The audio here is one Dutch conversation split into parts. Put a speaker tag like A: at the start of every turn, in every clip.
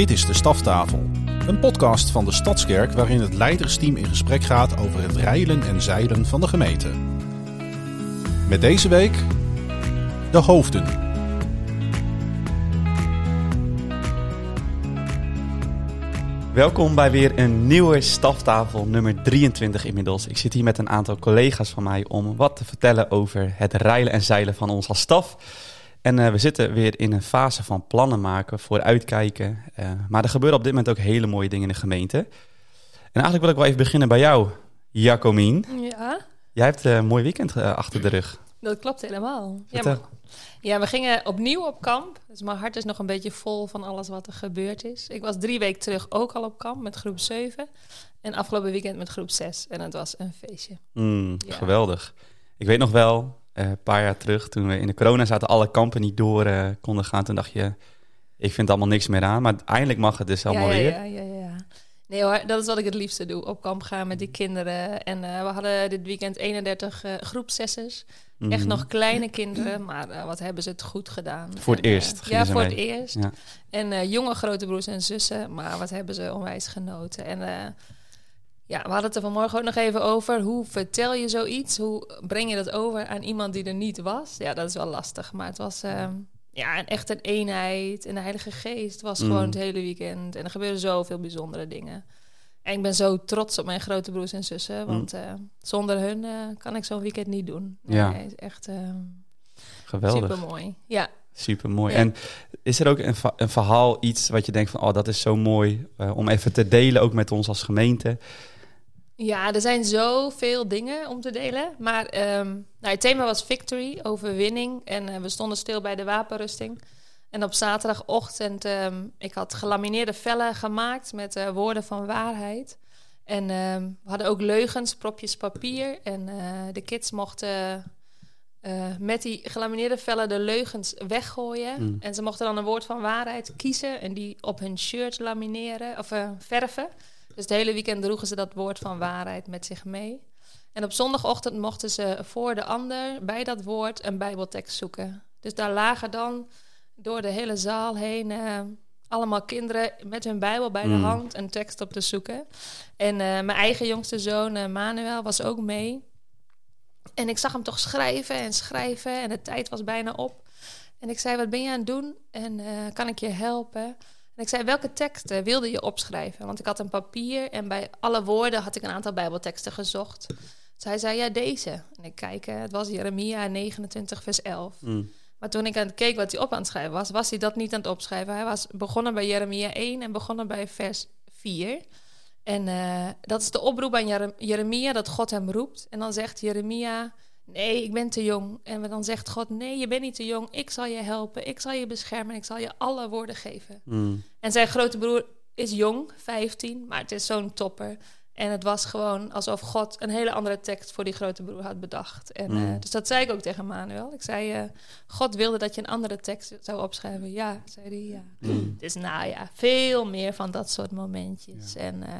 A: Dit is de Staftafel, een podcast van de Stadskerk waarin het leidersteam in gesprek gaat over het rijlen en zeilen van de gemeente. Met deze week de hoofden.
B: Welkom bij weer een nieuwe staftafel, nummer 23 inmiddels. Ik zit hier met een aantal collega's van mij om wat te vertellen over het rijlen en zeilen van ons als staf. En uh, we zitten weer in een fase van plannen maken, vooruitkijken. Uh, maar er gebeuren op dit moment ook hele mooie dingen in de gemeente. En eigenlijk wil ik wel even beginnen bij jou, Jacomien.
C: Ja,
B: Jij hebt een mooi weekend achter de rug.
C: dat klopt helemaal. Ja, maar- ja, we gingen opnieuw op kamp. Dus mijn hart is nog een beetje vol van alles wat er gebeurd is. Ik was drie weken terug ook al op kamp met groep 7. En afgelopen weekend met groep 6. En het was een feestje.
B: Mm,
C: Ja.
B: Geweldig. Ik weet nog wel, eh, een paar jaar terug, toen we in de corona zaten, alle kampen niet door eh, konden gaan. Toen dacht je, ik vind allemaal niks meer aan. Maar eindelijk mag het dus allemaal
C: ja, ja,
B: weer.
C: Ja, ja, ja. Nee hoor, dat is wat ik het liefste doe. Op kamp gaan met die kinderen. En eh, we hadden dit weekend 31 eh groep 6'ers. Echt
B: Mhm.
C: nog kleine kinderen, maar eh, wat hebben ze het goed gedaan.
B: Voor het
C: En, eh,
B: eerst
C: ja, voor
B: mee.
C: het eerst.
B: Ja.
C: En eh, jonge grote broers en zussen, maar wat hebben ze onwijs genoten. En eh, ja, we hadden het er vanmorgen ook nog even over. Hoe vertel je zoiets? Hoe breng je dat over aan iemand die er niet was? Ja, dat is wel lastig. Maar het was eh, ja, echt een eenheid. En de Heilige Geest was
B: Mm.
C: gewoon het hele weekend. En er gebeuren zoveel bijzondere dingen. En ik ben zo trots op mijn grote broers en zussen. Want eh, zonder hun eh, kan ik zo'n weekend niet doen. Nee,
B: Ja.
C: is echt eh
B: Geweldig.
C: super mooi. Ja.
B: Super mooi.
C: Ja.
B: En is er ook een verhaal, iets wat je denkt van, oh, dat is zo mooi eh, om even te delen, ook met ons als gemeente?
C: Ja, er zijn zoveel dingen om te delen. Maar ehm, nou, het thema was victory, overwinning. En eh, we stonden stil bij de wapenrusting. En op zaterdagochtend, ehm ik had gelamineerde vellen gemaakt met eh, woorden van waarheid. En ehm, we hadden ook leugens, propjes papier. En eh, de kids mochten met die gelamineerde vellen de leugens weggooien.
B: Mm.
C: En ze mochten dan een woord van waarheid kiezen en die op hun shirt lamineren of verven. Dus het hele weekend droegen ze dat woord van waarheid met zich mee. En op zondagochtend mochten ze voor de ander bij dat woord een Bijbeltekst zoeken. Dus daar lagen dan door de hele zaal heen eh, allemaal kinderen met hun Bijbel bij
B: Mm.
C: de hand een tekst op te zoeken. En eh, mijn eigen jongste zoon, eh, Manuel, was ook mee. En ik zag hem toch schrijven en schrijven en de tijd was bijna op. En ik zei, wat ben je aan het doen? En kan ik je helpen? En ik zei, welke teksten wilde je opschrijven? Want ik had een papier en bij alle woorden had ik een aantal bijbelteksten gezocht. Dus hij zei, ja, deze. En ik kijk, eh, het was Jeremia 29 vers 11.
B: Mm.
C: Maar toen ik aan het keek wat hij op aan het schrijven was, was hij dat niet aan het opschrijven. Hij was begonnen bij Jeremia 1 en begonnen bij vers 4. En eh, dat is de oproep aan Jere- Jeremia, dat God hem roept. En dan zegt Jeremia, nee, ik ben te jong. En dan zegt God, nee, je bent niet te jong. Ik zal je helpen, ik zal je beschermen, ik zal je alle woorden geven.
B: Mm.
C: En zijn grote broer is jong, 15, maar het is zo'n topper. En het was gewoon alsof God een hele andere tekst voor die grote broer had bedacht. En,
B: Mm.
C: eh, dus dat zei ik ook tegen Manuel. Ik zei, eh, God wilde dat je een andere tekst zou opschrijven. Ja, zei hij, ja.
B: Mm.
C: Dus nou ja, veel meer van dat soort momentjes. En eh,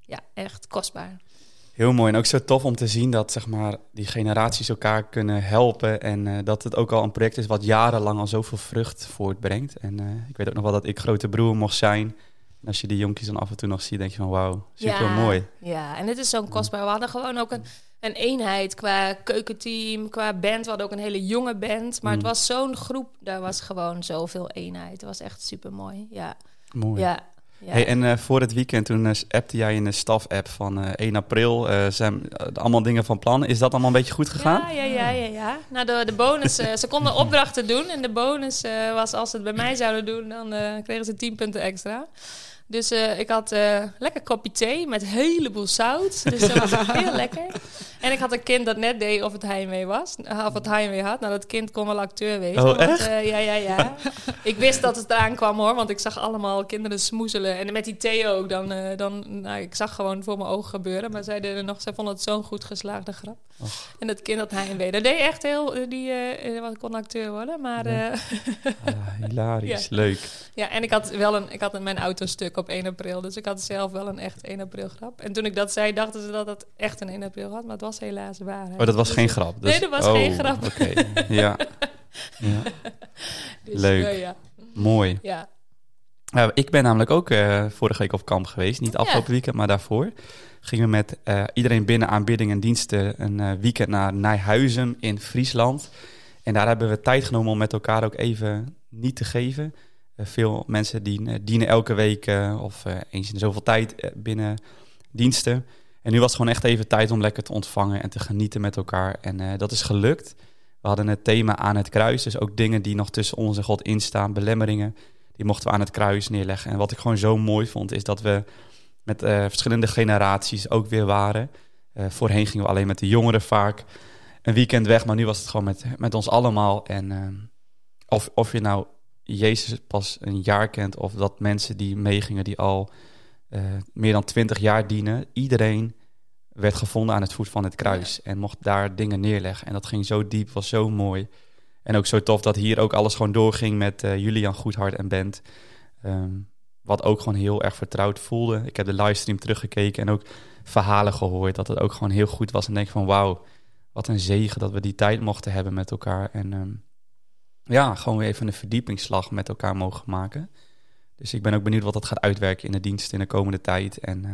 C: ja, echt kostbaar.
B: Heel mooi en ook zo tof om te zien dat zeg maar, die generaties elkaar kunnen helpen. En eh, dat het ook al een project is wat jarenlang al zoveel vrucht voortbrengt. En eh, ik weet ook nog wel dat ik grote broer mocht zijn. En als je die jonkies dan af en toe nog ziet, denk je van wauw, super mooi.
C: Ja, en dit is zo'n kostbaar. We hadden gewoon ook een, een eenheid qua keukenteam, qua band. We hadden ook een hele jonge band. Maar het
B: Mm.
C: was zo'n groep, daar was gewoon zoveel eenheid. Het was echt super mooi. Ja,
B: Mooi.
C: ja. Ja.
B: Hey, en eh, voor het weekend toen eh, appte jij in de staf-app van eh 1 april. eh, zijn eh, allemaal dingen van plan. Is dat allemaal een beetje goed gegaan?
C: Ja, ja, ja, ja, ja. Nou, de, de bonus, ze konden opdrachten doen. En de bonus was als ze het bij mij zouden doen, dan kregen ze 10 punten extra. Dus ik had lekker kopje thee met een heleboel zout. Dus dat was heel lekker. En ik had een kind dat net deed of het heimwee was. Of het heimwee had. Nou, dat kind kon wel acteur wezen.
B: Oh,
C: want,
B: echt?
C: eh, ja, ja, ja. ik wist dat het eraan kwam hoor. Want ik zag allemaal kinderen smoezelen. En met die thee ook. Dan, eh, dan, nou, ik zag gewoon voor mijn ogen gebeuren. Maar zij deden nog, zij vonden het zo'n goed geslaagde grap. En dat kind dat heimwee. Dat deed echt heel, eh, die wat kon acteur worden. Maar
B: Ja. Ah, hilarisch,
C: Ja.
B: leuk.
C: ja, en ik had wel een, ik had mijn auto stuk op 1 april. Dus ik had zelf wel een echt 1 april grap. En toen ik dat zei, dachten ze dat het echt een 1 april had. Maar het was helaas waar.
B: Oh, dat was
C: Dus,
B: geen
C: eh,
B: grap.
C: Nee, dat was geen grap.
B: Oké, ja. ja.
C: dus,
B: Leuk.
C: eh, ja.
B: Mooi.
C: ja.
B: Uh, ik ben namelijk ook uh, vorige week op kamp geweest. Niet afgelopen ja. weekend, maar daarvoor. Gingen we met uh, iedereen binnen aanbidding en diensten een weekend naar Nijhuizen in Friesland. En daar hebben we tijd genomen om met elkaar ook even niet te geven. veel mensen die dienen elke week of eens in zoveel tijd binnen diensten. En nu was het gewoon echt even tijd om lekker te ontvangen en te genieten met elkaar. En dat is gelukt. We hadden het thema aan het kruis. Dus ook dingen die nog tussen ons en God instaan, belemmeringen die mochten we aan het kruis neerleggen. En wat ik gewoon zo mooi vond, is dat we met uh, verschillende generaties ook weer waren. Uh, voorheen gingen we alleen met de jongeren vaak een weekend weg, maar nu was het gewoon met, met ons allemaal. En of, of je nou Jezus pas een jaar kent, of dat mensen die meegingen, die al meer dan twintig jaar dienen, iedereen werd gevonden aan het voet van het kruis en mocht daar dingen neerleggen. En dat ging zo diep, was zo mooi. En ook zo tof dat hier ook alles gewoon doorging met uh, Julian Goedhart en Bent. Um, wat ook gewoon heel erg vertrouwd voelde. Ik heb de livestream teruggekeken en ook verhalen gehoord. Dat het ook gewoon heel goed was. En denk van wauw, wat een zegen dat we die tijd mochten hebben met elkaar. En um, ja, gewoon weer even een verdiepingsslag met elkaar mogen maken. Dus ik ben ook benieuwd wat dat gaat uitwerken in de dienst in de komende tijd. En uh,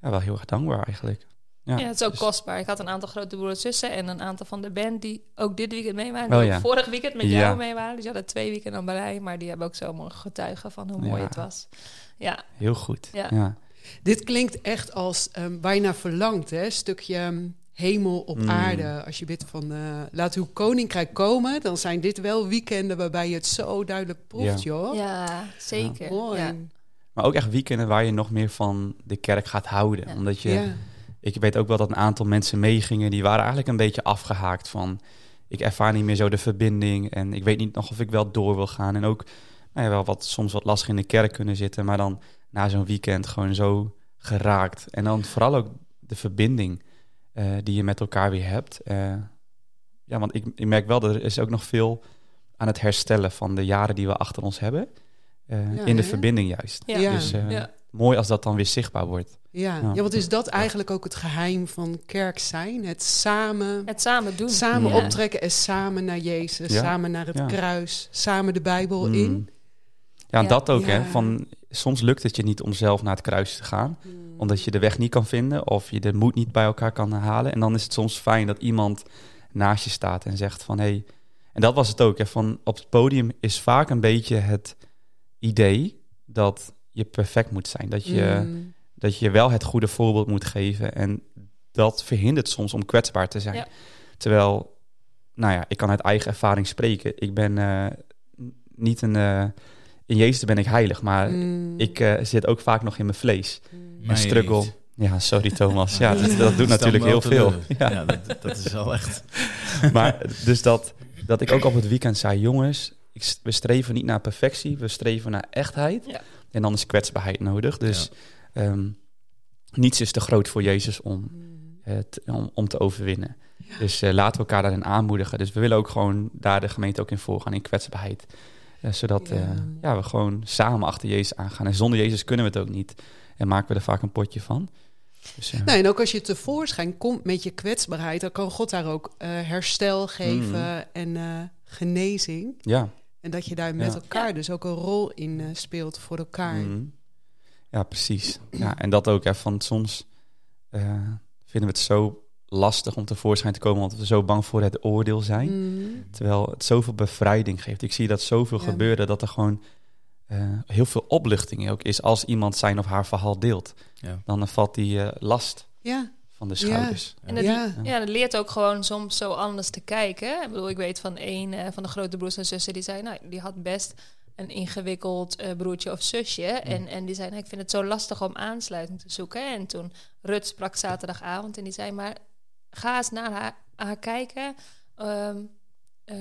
B: ja, wel heel erg dankbaar eigenlijk.
C: Ja, ja, het is ook dus- kostbaar. Ik had een aantal grote broers zussen en een aantal van de band die ook dit weekend mee waren. Die oh, ja. vorig weekend met jou mee waren. Dus die hadden twee weekenden bij, maar die hebben ook zo mogen getuigen van hoe mooi het was. Ja.
B: Heel goed. Ja.
D: Dit klinkt echt als um, waar je naar verlangt, hè? Stukje ehm, hemel op mm. aarde. Als je bidt van uh, laat uw koninkrijk komen, dan zijn dit wel weekenden waarbij je het zo duidelijk proeft, joh.
C: Ja, zeker.
D: Mooi.
B: Maar ook echt weekenden waar je nog meer van de kerk gaat houden. Omdat je ik weet ook wel dat een aantal mensen meegingen, die waren eigenlijk een beetje afgehaakt van, ik ervaar niet meer zo de verbinding en ik weet niet nog of ik wel door wil gaan. En ook nou ja, wel wat, soms wat lastig in de kerk kunnen zitten, maar dan na zo'n weekend gewoon zo geraakt. En dan vooral ook de verbinding uh, die je met elkaar weer hebt. Uh, ja, want ik, ik merk wel dat er is ook nog veel aan het herstellen van de jaren die we achter ons hebben. Uh, ja, in de verbinding juist. Ja. Dus ja. mooi als dat dan weer zichtbaar wordt.
D: Ja. ja, wat is dat eigenlijk ook het geheim van kerk zijn? Het samen,
C: het samen doen.
D: Samen optrekken en samen naar Jezus, samen naar het kruis, samen de Bijbel mm. in.
B: Ja, dat ook. Hè, van, soms lukt het je niet om zelf naar het kruis te gaan, mm. omdat je de weg niet kan vinden of je de moed niet bij elkaar kan halen. En dan is het soms fijn dat iemand naast je staat en zegt van hé. Hey, en dat was het ook. Hè, van op het podium is vaak een beetje het idee dat je perfect moet zijn. Dat je. Mm dat je wel het goede voorbeeld moet geven. En dat verhindert soms om kwetsbaar te zijn. Terwijl, nou ja, ik kan uit eigen ervaring spreken. Ik ben uh, niet een. Uh, in Jezus ben ik heilig, maar mm. ik uh, zit ook vaak nog in mijn vlees. Mm. En struggle. Ja, sorry Thomas. Ja, dat, dat doet natuurlijk heel veel.
E: Ja, ja dat, dat, is wel echt.
B: maar dus dat, dat ik ook op het weekend zei, jongens, ik, we streven niet naar perfectie, we streven naar echtheid. Ja. En dan is kwetsbaarheid nodig. Dus Um, niets is te groot voor Jezus om, het, om, om, te overwinnen. Dus uh, laten we elkaar daarin aanmoedigen. Dus we willen ook gewoon daar de gemeente ook in voorgaan, in kwetsbaarheid. Zodat ja. Uh, ja. we gewoon samen achter Jezus aangaan. En zonder Jezus kunnen we het ook niet. En maken we er vaak een potje van.
D: Dus, nee, en ook als je tevoorschijn komt met je kwetsbaarheid, dan kan God daar ook herstel geven mm. en genezing.
B: Ja.
D: En dat je daar met elkaar dus ook een rol in speelt voor elkaar.
B: Mm. Ja, precies. Ja, en dat ook, hè, van soms uh, vinden we het zo lastig om tevoorschijn te komen, want we zo bang voor het oordeel zijn. Mm. Terwijl het zoveel bevrijding geeft. Ik zie dat zoveel gebeuren dat er gewoon uh, heel veel opluchting ook is als iemand zijn of haar verhaal deelt. Ja. Dan valt die uh, last
D: ja.
B: van de schouders.
C: Ja. En dat, ja. ja, dat leert ook gewoon soms zo anders te kijken. Ik bedoel, ik weet van een van de grote broers en zussen die zei, nou, die had best een ingewikkeld uh, broertje of zusje. En, en die zei, nou, ik vind het zo lastig om aansluiting te zoeken. En toen Rut sprak zaterdagavond en die zei, maar ga eens naar haar, haar kijken. Um, uh,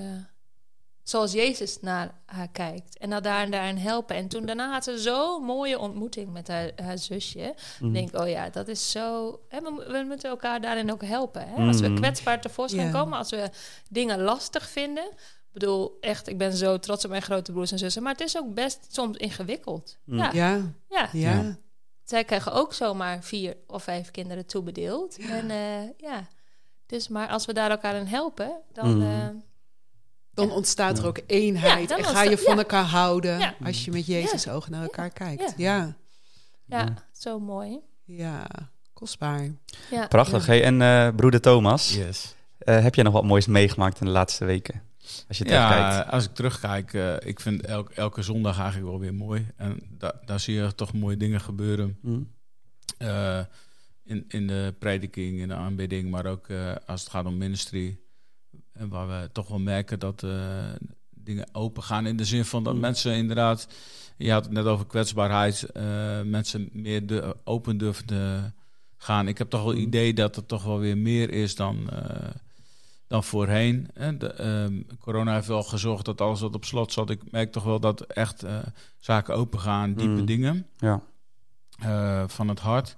C: zoals Jezus naar haar kijkt. En dat daar en daarin helpen. En toen daarna had ze zo'n mooie ontmoeting met haar, haar zusje. Mm. denk, oh ja, dat is zo... Hè, we, we, moeten elkaar daarin ook helpen. Hè? Als we mhm. kwetsbaar tevoorschijn yeah. komen, als we dingen lastig vinden bedoel, echt, ik ben zo trots op mijn grote broers en zussen. Maar het is ook best soms ingewikkeld.
D: Mm. Ja. Ja.
C: ja. ja. Zij krijgen ook zomaar vier of vijf kinderen toebedeeld. Ja. En uh, ja, dus maar als we daar elkaar in helpen, dan... Mm. Uh,
D: Dan ontstaat er ook eenheid.
C: Ja,
D: en ga je van
C: ja.
D: elkaar houden
C: Ja.
D: als je met Jezus ogen naar elkaar kijkt. Ja,
C: Ja, zo mooi.
D: ja, kostbaar.
C: Ja.
B: Prachtig. Hey, en eh, broeder Thomas,
E: Yes.
B: eh, heb jij nog wat moois meegemaakt in de laatste weken? Als je
E: Ja,
B: terugkijkt.
E: als ik terugkijk, eh, ik vind elk, elke zondag eigenlijk wel weer mooi. En da daar zie je toch mooie dingen gebeuren.
B: Hm?
E: Eh, in, in de prediking, in de aanbidding, maar ook eh, als het gaat om ministry. En waar we toch wel merken dat eh, dingen open gaan. In de zin van dat
B: Mm.
E: mensen inderdaad, je had het net over kwetsbaarheid, eh, mensen meer de, open durven te gaan. Ik heb toch wel het
B: Mm.
E: idee dat er toch wel weer meer is dan, eh, dan voorheen. En de, ehm, corona heeft wel gezorgd dat alles wat op slot zat. Ik merk toch wel dat echt eh, zaken open gaan, diepe
B: Mm.
E: dingen
B: Ja.
E: eh, van het hart.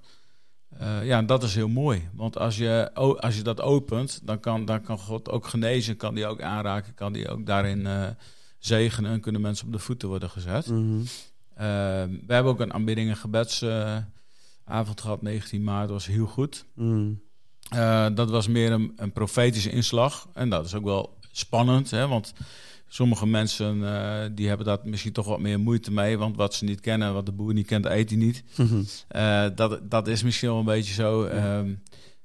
E: Eh, ja, en dat is heel mooi. Want als je, als je dat opent, dan kan, dan kan God ook genezen, kan die ook aanraken, kan die ook daarin eh, zegenen en kunnen mensen op de voeten worden gezet.
B: Mhm.
E: Eh, we hebben ook een aanbidding en gebedsavond gehad, 19 maart, was heel goed.
B: Mm.
E: Eh, dat was meer een, een profetische inslag. En dat is ook wel spannend, hè, want sommige mensen eh, die hebben daar misschien toch wat meer moeite mee. Want wat ze niet kennen, wat de boer niet kent, eet hij niet.
B: Mhm.
E: Eh, dat, dat is misschien wel een beetje zo. Ehm,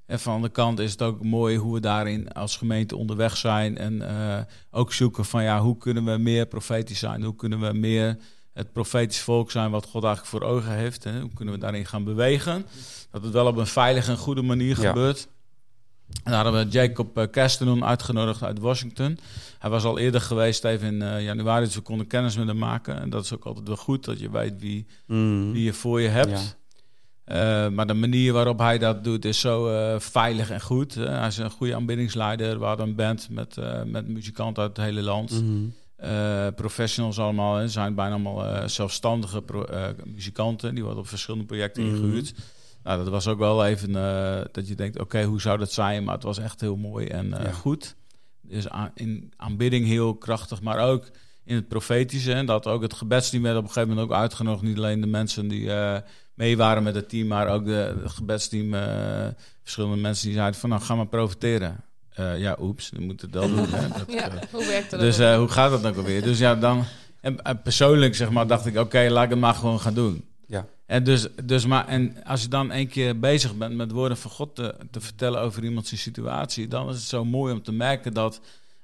E: en van de kant is het ook mooi hoe we daarin als gemeente onderweg zijn. En eh, ook zoeken van ja, hoe kunnen we meer profetisch zijn? Hoe kunnen we meer het profetisch volk zijn wat God eigenlijk voor ogen heeft? Hè? Hoe kunnen we daarin gaan bewegen? Dat het wel op een veilige en goede manier
B: Ja.
E: gebeurt. En daar hebben we Jacob eh, Castanon uitgenodigd uit Washington. Hij was al eerder geweest, even in eh, januari, dus we konden kennis met hem maken. En dat is ook altijd wel goed, dat je weet wie,
B: Mm.
E: die je voor je hebt.
B: Ja.
E: Eh, maar de manier waarop hij dat doet is zo eh, veilig en goed. Eh, hij is een goede aanbiddingsleider. We hadden een band met, eh, met muzikanten uit het hele land.
B: Mhm.
E: Eh, professionals allemaal. Hè. zijn bijna allemaal eh, zelfstandige eh, muzikanten. Die worden op verschillende projecten
B: Mhm.
E: ingehuurd. Nou, dat was ook wel even eh, dat je denkt, oké, hoe zou dat zijn? Maar het was echt heel mooi en eh,
B: Ja.
E: goed. Dus aan, in aanbidding heel krachtig, maar ook in het profetische. En dat ook het gebedsteam werd op een gegeven moment ook uitgenodigd. Niet alleen de mensen die eh, mee waren met het team, maar ook de, het gebedsteam. eh, verschillende mensen die zeiden van, nou, ga maar profiteren. Eh, ja, oeps, we moeten dat doen. Hè. Dat,
C: Ja,
E: eh,
C: hoe werkt dat?
E: dus eh, hoe gaat dat ook alweer? Dus ja, dan... En, en persoonlijk zeg maar, dacht ik, oké, laat ik het maar gewoon gaan doen. En, dus, dus maar, en als je dan een keer bezig bent met woorden van God te, te vertellen over iemands situatie, dan is het zo mooi om te merken dat,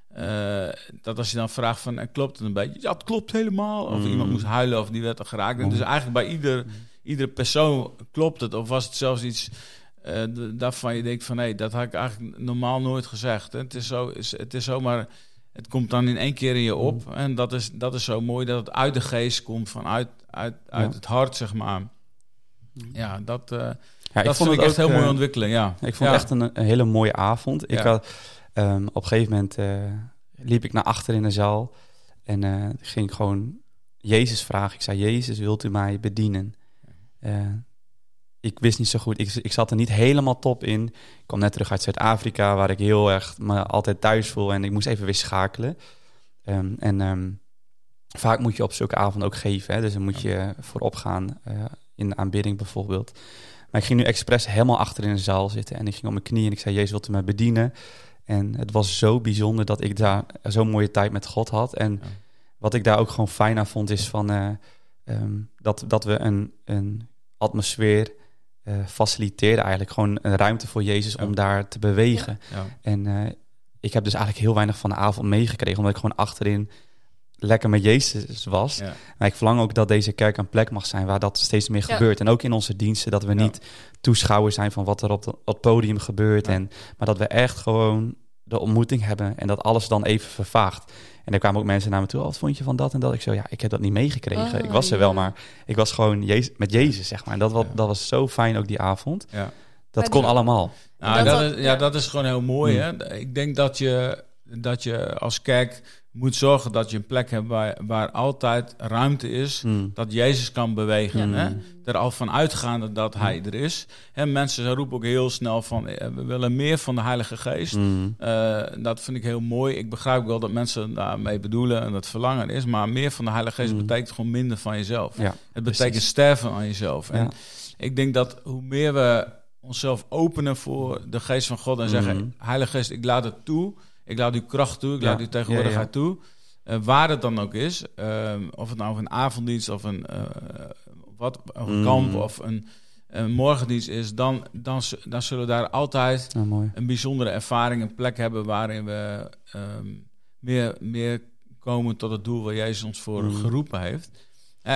E: eh, dat als je dan vraagt van, en klopt het een beetje? Ja, het klopt helemaal. Of
B: Mm.
E: iemand moest huilen of die werd er geraakt. En
B: Mm.
E: dus eigenlijk bij ieder, iedere persoon klopt het. Of was het zelfs iets eh, d- daarvan je denkt van, hé, dat had ik eigenlijk normaal nooit gezegd. hè. Het is zo, het is zomaar... Het komt dan in één keer in je op. En dat is, dat is zo mooi dat het uit de geest komt, vanuit uit, uit
B: Ja.
E: het hart, zeg maar. Ja, dat, eh,
B: Ja,
E: dat vond ik echt
B: ook,
E: heel mooie
B: eh,
E: ontwikkeling. Ja.
B: Ik vond
E: ja.
B: het echt een, een hele mooie avond. Ik
E: Ja.
B: had, ehm, op een gegeven moment eh, liep ik naar achter in de zaal en ging ik gewoon Jezus vragen. Ik zei, Jezus, wilt u mij bedienen? Ik wist niet zo goed. Ik, ik zat er niet helemaal top in. Ik kwam net terug uit Zuid-Afrika, waar ik heel erg me altijd thuis voel. En ik moest even weer schakelen. Ehm, en ehm, vaak moet je op zulke avonden ook geven. Hè? Dus dan moet je voorop gaan in de aanbidding bijvoorbeeld. Maar ik ging nu expres helemaal achter in de zaal zitten. En ik ging op mijn knieën en ik zei, Jezus, wilt u mij bedienen? En het was zo bijzonder dat ik daar zo'n mooie tijd met God had. En
E: Ja.
B: wat ik daar ook gewoon fijn aan vond, is van, eh, ehm, dat, dat we een, een atmosfeer faciliteren eigenlijk. Gewoon een ruimte voor Jezus
E: Ja.
B: om daar te bewegen.
E: Ja.
B: En eh, ik heb dus eigenlijk heel weinig van de avond meegekregen, omdat ik gewoon achterin lekker met Jezus was.
E: Ja.
B: Maar ik verlang ook dat deze kerk een plek mag zijn waar dat steeds meer
C: Ja.
B: gebeurt. En ook in onze diensten, dat we
E: Ja.
B: niet toeschouwers zijn van wat er op, het podium gebeurt.
E: Ja.
B: En, maar dat we echt gewoon de ontmoeting hebben en dat alles dan even vervaagt. En er kwamen ook mensen naar me toe, oh, wat vond je van dat en dat? Ik zo, ja, ik heb dat niet meegekregen. Ik was er
C: ja.
B: wel, maar ik was gewoon Jezus, met Jezus, zeg maar. En dat, wat,
E: Ja.
B: dat was zo fijn ook die avond.
E: Ja.
B: Dat kon allemaal.
E: Nou,
C: Dat
E: dat,
C: was-
E: is, ja,
C: ja.
E: dat is gewoon heel mooi. Hè? Ik denk dat je, dat je als kerk moet zorgen dat je een plek hebt waar, waar altijd ruimte is.
B: Mm.
E: Dat Jezus kan bewegen.
B: Ja.
E: Hè? Er al van uitgaande dat hij er is. En mensen roepen ook heel snel van eh, we willen meer van de Heilige Geest. Eh, dat vind ik heel mooi. Ik begrijp wel dat mensen daarmee bedoelen en dat verlangen is. Maar meer van de Heilige Geest betekent gewoon minder van jezelf.
B: Ja,
E: Het betekent
B: precies.
E: sterven aan jezelf. En ik denk dat hoe meer we onszelf openen voor de geest van God en zeggen: Heilige Geest, ik laat het toe. Ik laat u kracht toe, ik laat u tegenwoordigheid toe. Eh, waar het dan ook is, ehm, of het nou een avonddienst of een, eh, wat, of een
B: Mm.
E: kamp of een, een morgendienst is, dan, dan, dan zullen we daar altijd een bijzondere ervaring, een plek hebben waarin we ehm, meer, meer komen tot het doel waar Jezus ons voor
B: Mhm.
E: geroepen heeft.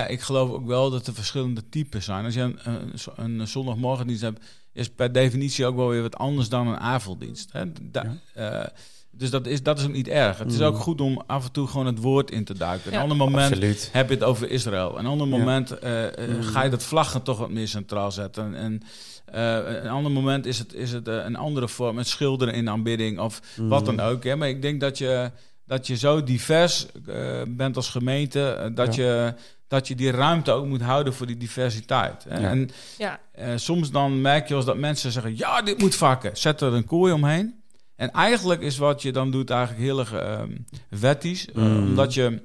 E: Ik geloof ook wel dat er verschillende types zijn. Als je een, een, een zondagmorgendienst hebt, is per definitie ook wel weer wat anders dan een avonddienst. Hè? Da- eh, dus dat is, dat is ook niet erg. Het is ook goed om af en toe gewoon het woord in te duiken.
C: Ja,
E: een ander moment
B: Absoluut.
E: heb je het over Israël. Een ander
B: Ja.
E: moment eh, eh,
B: Mm.
E: ga je dat vlaggen toch wat meer centraal zetten. En eh, een ander moment is het, is het een andere vorm, het schilderen in aanbidding of wat dan ook. Hè. Maar ik denk dat je, dat je zo divers eh, bent als gemeente, dat,
B: Ja.
E: je, dat je die ruimte ook moet houden voor die diversiteit. Hè.
B: Ja.
E: En
C: Ja,
E: eh, soms dan merk je als dat mensen zeggen, ja, dit moet vakken. Zet er een kooi omheen. En eigenlijk is wat je dan doet eigenlijk heel erg ehm, wettisch. eh,
B: Mm.
E: omdat je,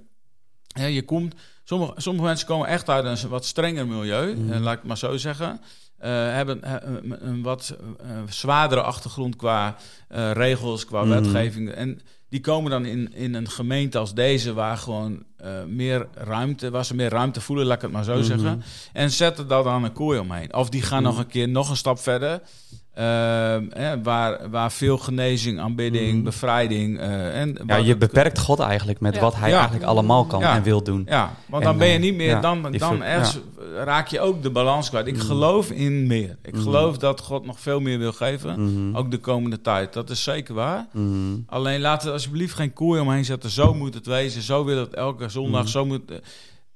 E: hè, je komt... Sommige, sommige mensen komen echt uit een wat strenger milieu,
B: Mm.
E: eh, laat ik het maar zo zeggen. Eh, hebben een, een wat eh, zwaardere achtergrond qua regels, qua
B: Mm.
E: wetgeving. En die komen dan in, in een gemeente als deze, waar gewoon meer ruimte, waar ze meer ruimte voelen, laat ik het maar zo
B: Mhm.
E: zeggen. En zetten daar dan een kooi omheen. Of die gaan
B: Mhm.
E: nog een keer nog een stap verder. Ehm, hè, waar, waar veel genezing, aanbidding,
B: Mhm.
E: bevrijding. eh, en
B: Ja, je beperkt God eigenlijk met
C: Ja.
B: wat hij
E: Ja.
B: eigenlijk allemaal kan
E: Ja.
B: en wil doen.
E: Ja, want
B: En,
E: dan ben je
B: eh,
E: niet meer,
B: ja,
E: dan, dan ergens raak je ook de balans kwijt. Ik
B: Mhm.
E: geloof in meer. Ik
B: Mhm.
E: geloof dat God nog veel meer wil geven. Ook de komende tijd. Dat is zeker waar. Alleen laten we alsjeblieft geen kooi omheen zetten. Zo moet het wezen. Zo wil het elke zondag. Zo moet, eh,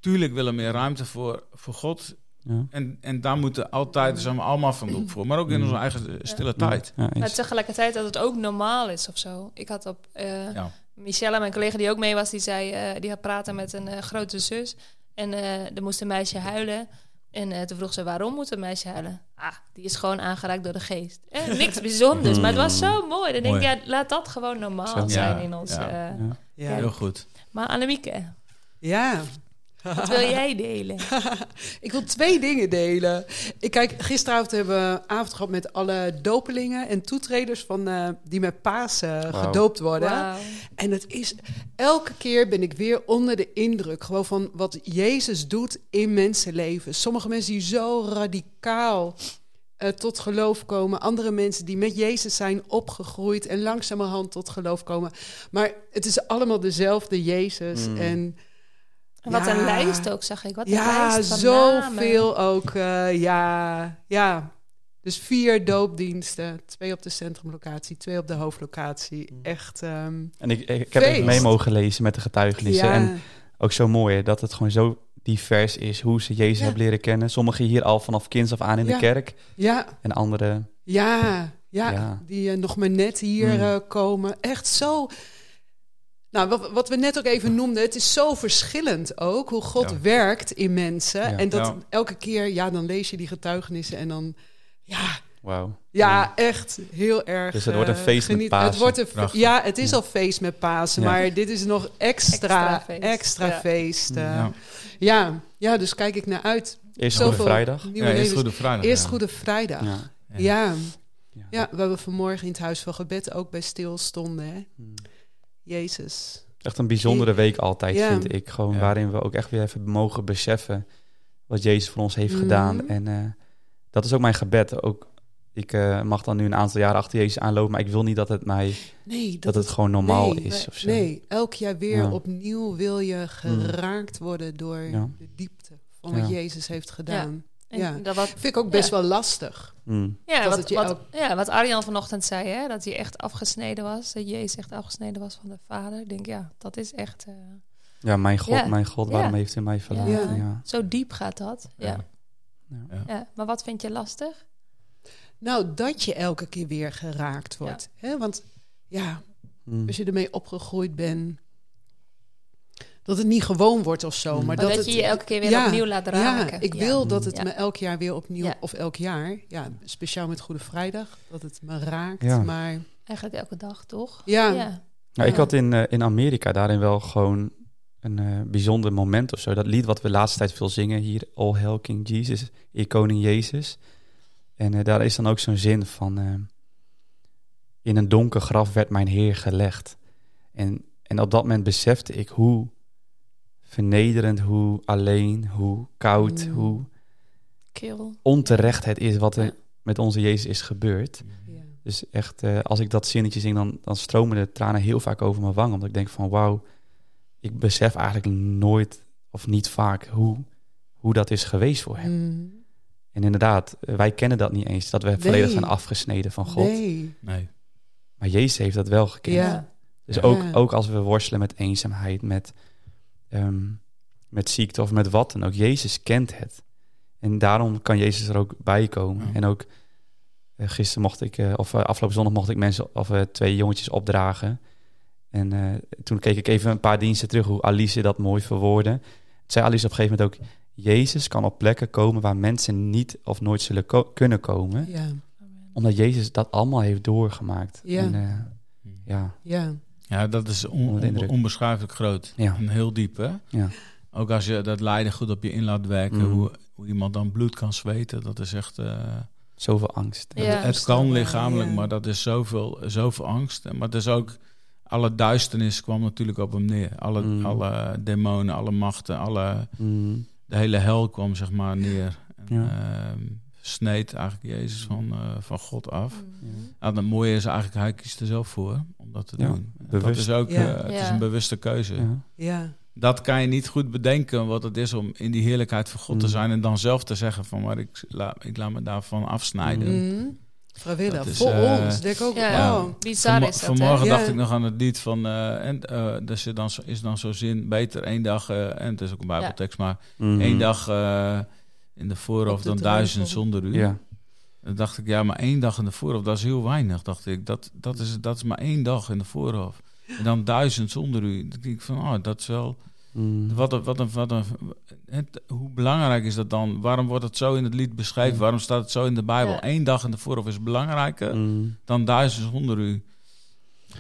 E: tuurlijk willen we meer ruimte voor, voor God.
B: Ja.
E: En, en daar moeten altijd, daar zijn we allemaal van doek voor. Maar ook in
B: Mhm.
E: onze eigen stille tijd.
B: Ja,
C: maar tegelijkertijd dat het ook normaal is of zo. Ik had op eh
E: Ja.
C: Michelle, mijn collega die ook mee was, die zei, eh, die had praten met een eh, grote zus. En eh er moest een meisje huilen. En eh, toen vroeg ze, waarom moet een meisje huilen? Ah, die is gewoon aangeraakt door de geest. Eh, niks bijzonders, maar het was zo mooi. Dan denk ik,
E: Mooi.
C: ja, laat dat gewoon normaal zijn
E: Ja,
C: in ons.
E: ja.
C: eh.
B: Ja.
D: Ja.
E: Heel goed.
C: Maar Annemieke,
D: ja.
C: Wat wil jij delen?
D: Ik wil twee dingen delen. Ik kijk, gisteravond hebben we avond gehad met alle dopelingen en toetreders van, eh, die met Pasen gedoopt worden. En het is elke keer ben ik weer onder de indruk gewoon van wat Jezus doet in mensenleven. Sommige mensen die zo radicaal eh, tot geloof komen, andere mensen die met Jezus zijn opgegroeid en langzamerhand tot geloof komen. Maar het is allemaal dezelfde Jezus
B: Mm.
D: En
C: wat
D: Ja.
C: een lijst ook, zag ik. Wat een
D: ja,
C: lijst van namen.
D: zoveel ook. eh, ja, ja. Dus vier doopdiensten. Twee op de centrumlocatie, twee op de hoofdlocatie. Echt. ehm,
B: En ik, ik heb mee mogen lezen met de getuigenissen.
D: ja,
B: En ook zo mooi hè, dat het gewoon zo divers is hoe ze Jezus
D: Ja.
B: hebben leren kennen. Sommigen hier al vanaf kinds af aan in
D: Ja.
B: de kerk.
D: ja,
B: En anderen,
D: ja, ja,
B: Ja.
D: Die eh, nog maar net hier
B: Mm.
D: eh, komen. Echt zo. Nou, wat, wat we net ook even noemden, het is zo verschillend ook hoe God
E: Ja.
D: werkt in mensen.
B: Ja.
D: En dat
E: Ja.
D: elke keer, ja, dan lees je die getuigenissen en dan, ja,
B: wauw.
D: Ja, echt heel erg.
B: Dus het wordt een
D: eh,
B: feest met Pasen.
D: Het wordt een
E: Prachtig.
D: ja, het is
B: Ja.
D: al feest met Pasen,
B: Ja.
D: maar dit is nog
C: Extra
D: extra,
C: feest.
D: extra
C: Ja.
D: feest.
E: Ja.
D: ja. Ja, dus kijk ik naar uit.
B: Eerst Goede Vrijdag.
D: Nieuwe
E: Ja, eerst. Goede Vrijdag.
D: Eerst
E: ja.
D: Goede Vrijdag. Ja.
B: Ja.
D: Ja.
B: Ja.
D: we hebben vanmorgen in het Huis van Gebed ook bij stilstonden. Hè?
B: Hmm.
D: Jezus.
B: Echt een bijzondere week altijd,
D: Ja.
B: vind ik. Gewoon
E: Ja.
B: waarin we ook echt weer even mogen beseffen wat Jezus voor ons heeft
D: Mhm.
B: gedaan. En eh, dat is ook mijn gebed. Ook, ik eh, mag dan nu een aantal jaren achter Jezus aanlopen, maar ik wil niet dat het mij
D: Nee,
B: dat, het gewoon normaal
D: nee,
B: is.
C: nee,
B: of zo.
D: Nee, elk jaar weer
B: Ja.
D: opnieuw wil je geraakt worden door
B: Ja.
D: de diepte van wat. Jezus heeft gedaan.
C: En
D: Ja.
C: dat wat,
D: Vind ik ook best
C: Ja.
D: wel lastig.
B: Mm.
C: ja,
D: Dat
C: wat, wat, ja, wat Arjan vanochtend zei, hè, dat hij echt afgesneden was. Dat Jezus echt afgesneden was van de Vader. Ik denk, ja, dat is echt... eh,
B: Ja, mijn God,
C: Ja.
B: mijn God, waarom
C: Ja.
B: heeft u mij verlaten?
D: Ja.
B: Ja.
C: zo diep gaat dat. Ja.
E: Ja.
B: Ja.
C: Ja. Maar wat vind je lastig?
D: Nou, dat je elke keer weer geraakt wordt. Hè? Want ja,
B: Mm.
D: als je ermee opgegroeid bent, dat het niet gewoon wordt of zo.
B: Mm.
D: Maar
C: Maar
D: dat,
C: dat,
D: het,
C: je je elke keer weer
D: ja,
C: opnieuw laat raken.
D: Ja, ik
C: Ja.
D: wil dat het
C: Ja.
D: me elk jaar weer opnieuw,
C: Ja.
D: of elk jaar, ja, speciaal met Goede Vrijdag, dat het me raakt.
B: Ja.
D: Maar
C: Eigenlijk elke dag, toch?
D: ja,
C: Ja.
B: Nou, ik had in, eh, in Amerika daarin wel gewoon een eh, bijzonder moment of zo. Dat lied wat we de laatste tijd veel zingen hier, All Hail King Jesus, Eer Koning Jezus. En eh, daar is dan ook zo'n zin van, in een donker graf werd mijn Heer gelegd. En, en op dat moment besefte ik hoe vernederend, hoe alleen, hoe koud,
D: Mm.
B: hoe
C: Keel.
B: onterecht het is wat er
C: Ja.
B: met onze Jezus is gebeurd.
D: Ja.
B: Dus echt, eh, als ik dat zinnetje zing, dan, dan stromen de tranen heel vaak over mijn wang. Omdat ik denk van, wauw, ik besef eigenlijk nooit of niet vaak hoe, hoe dat is geweest voor hem.
D: Mm.
B: En inderdaad, eh, wij kennen dat niet eens, dat we volledig zijn afgesneden van God.
D: Nee.
E: Nee.
B: Maar Jezus heeft dat wel gekend.
D: Ja.
B: Dus
E: Ja.
B: ook, ook als we worstelen met eenzaamheid, met, ehm, met ziekte of met wat dan ook. Jezus kent het. En daarom kan Jezus er ook bij komen.
E: Ja.
B: En ook eh, gisteren mocht ik, eh, of eh, afgelopen zondag mocht ik mensen, of twee jongetjes opdragen. En toen keek ik even een paar diensten terug hoe Alice dat mooi verwoordde. Toen zei Alice op een gegeven moment ook, Jezus kan op plekken komen waar mensen niet of nooit zullen ko- kunnen komen.
D: Ja.
B: Omdat Jezus dat allemaal heeft doorgemaakt.
D: Ja.
B: En, ja,
D: Ja.
E: Ja, dat is on- onbeschrijfelijk groot.
B: Ja.
E: En heel diep, hè?
B: ja.
E: Ook als je dat lijden goed op je in laat werken,
B: Mm.
E: hoe, hoe iemand dan bloed kan zweten, dat is echt... eh,
B: Zoveel angst.
C: Ja.
E: het, het kan lichamelijk,
D: Ja.
E: maar dat is zoveel, zoveel angst. Maar het is ook... Alle duisternis kwam natuurlijk op hem neer. Alle,
B: Mm.
E: alle demonen, alle machten, alle,
B: Mm.
E: de hele hel kwam zeg maar neer. En,
B: Ja.
E: Sneed eigenlijk Jezus van, eh, van God af. Nou, het mooie is eigenlijk, hij kiest er zelf voor om dat te
B: Ja,
E: doen. Dat is ook
D: Ja.
E: eh, het is een bewuste keuze.
B: Ja.
D: Ja.
E: Dat kan je niet goed bedenken wat het is om in die heerlijkheid van God te
B: Mm.
E: zijn en dan zelf te zeggen van maar ik, la, ik laat me daarvan afsnijden.
D: Mm. Vrijwillig.
E: Dat is,
D: Voor
E: eh,
D: ons. Denk ook,
C: Ja. Bizar
E: Vanmo-
C: is dat,
E: vanmorgen?
D: Ja.
E: dacht ik nog aan het lied van eh, en uh, dus er dan is dan zo zin beter één dag eh, en het is ook een bijbeltekst maar één dag eh, in de
D: de
E: dan duizend zonder u.
B: Ja.
E: Dan dacht ik ja maar één dag in de voorhoofd dat is heel weinig dacht ik dat dat is dat is maar één dag in de voorhoofd en dan duizend zonder u. Dan denk ik van oh dat is wel
B: Mm.
E: Wat een, wat een, wat een, het, hoe belangrijk is dat dan? Waarom wordt het zo in het lied beschreven? Waarom staat het zo in de Bijbel?
C: Ja.
E: Eén dag in de voorhoofd is belangrijker
B: Mm.
E: dan duizend zonder u.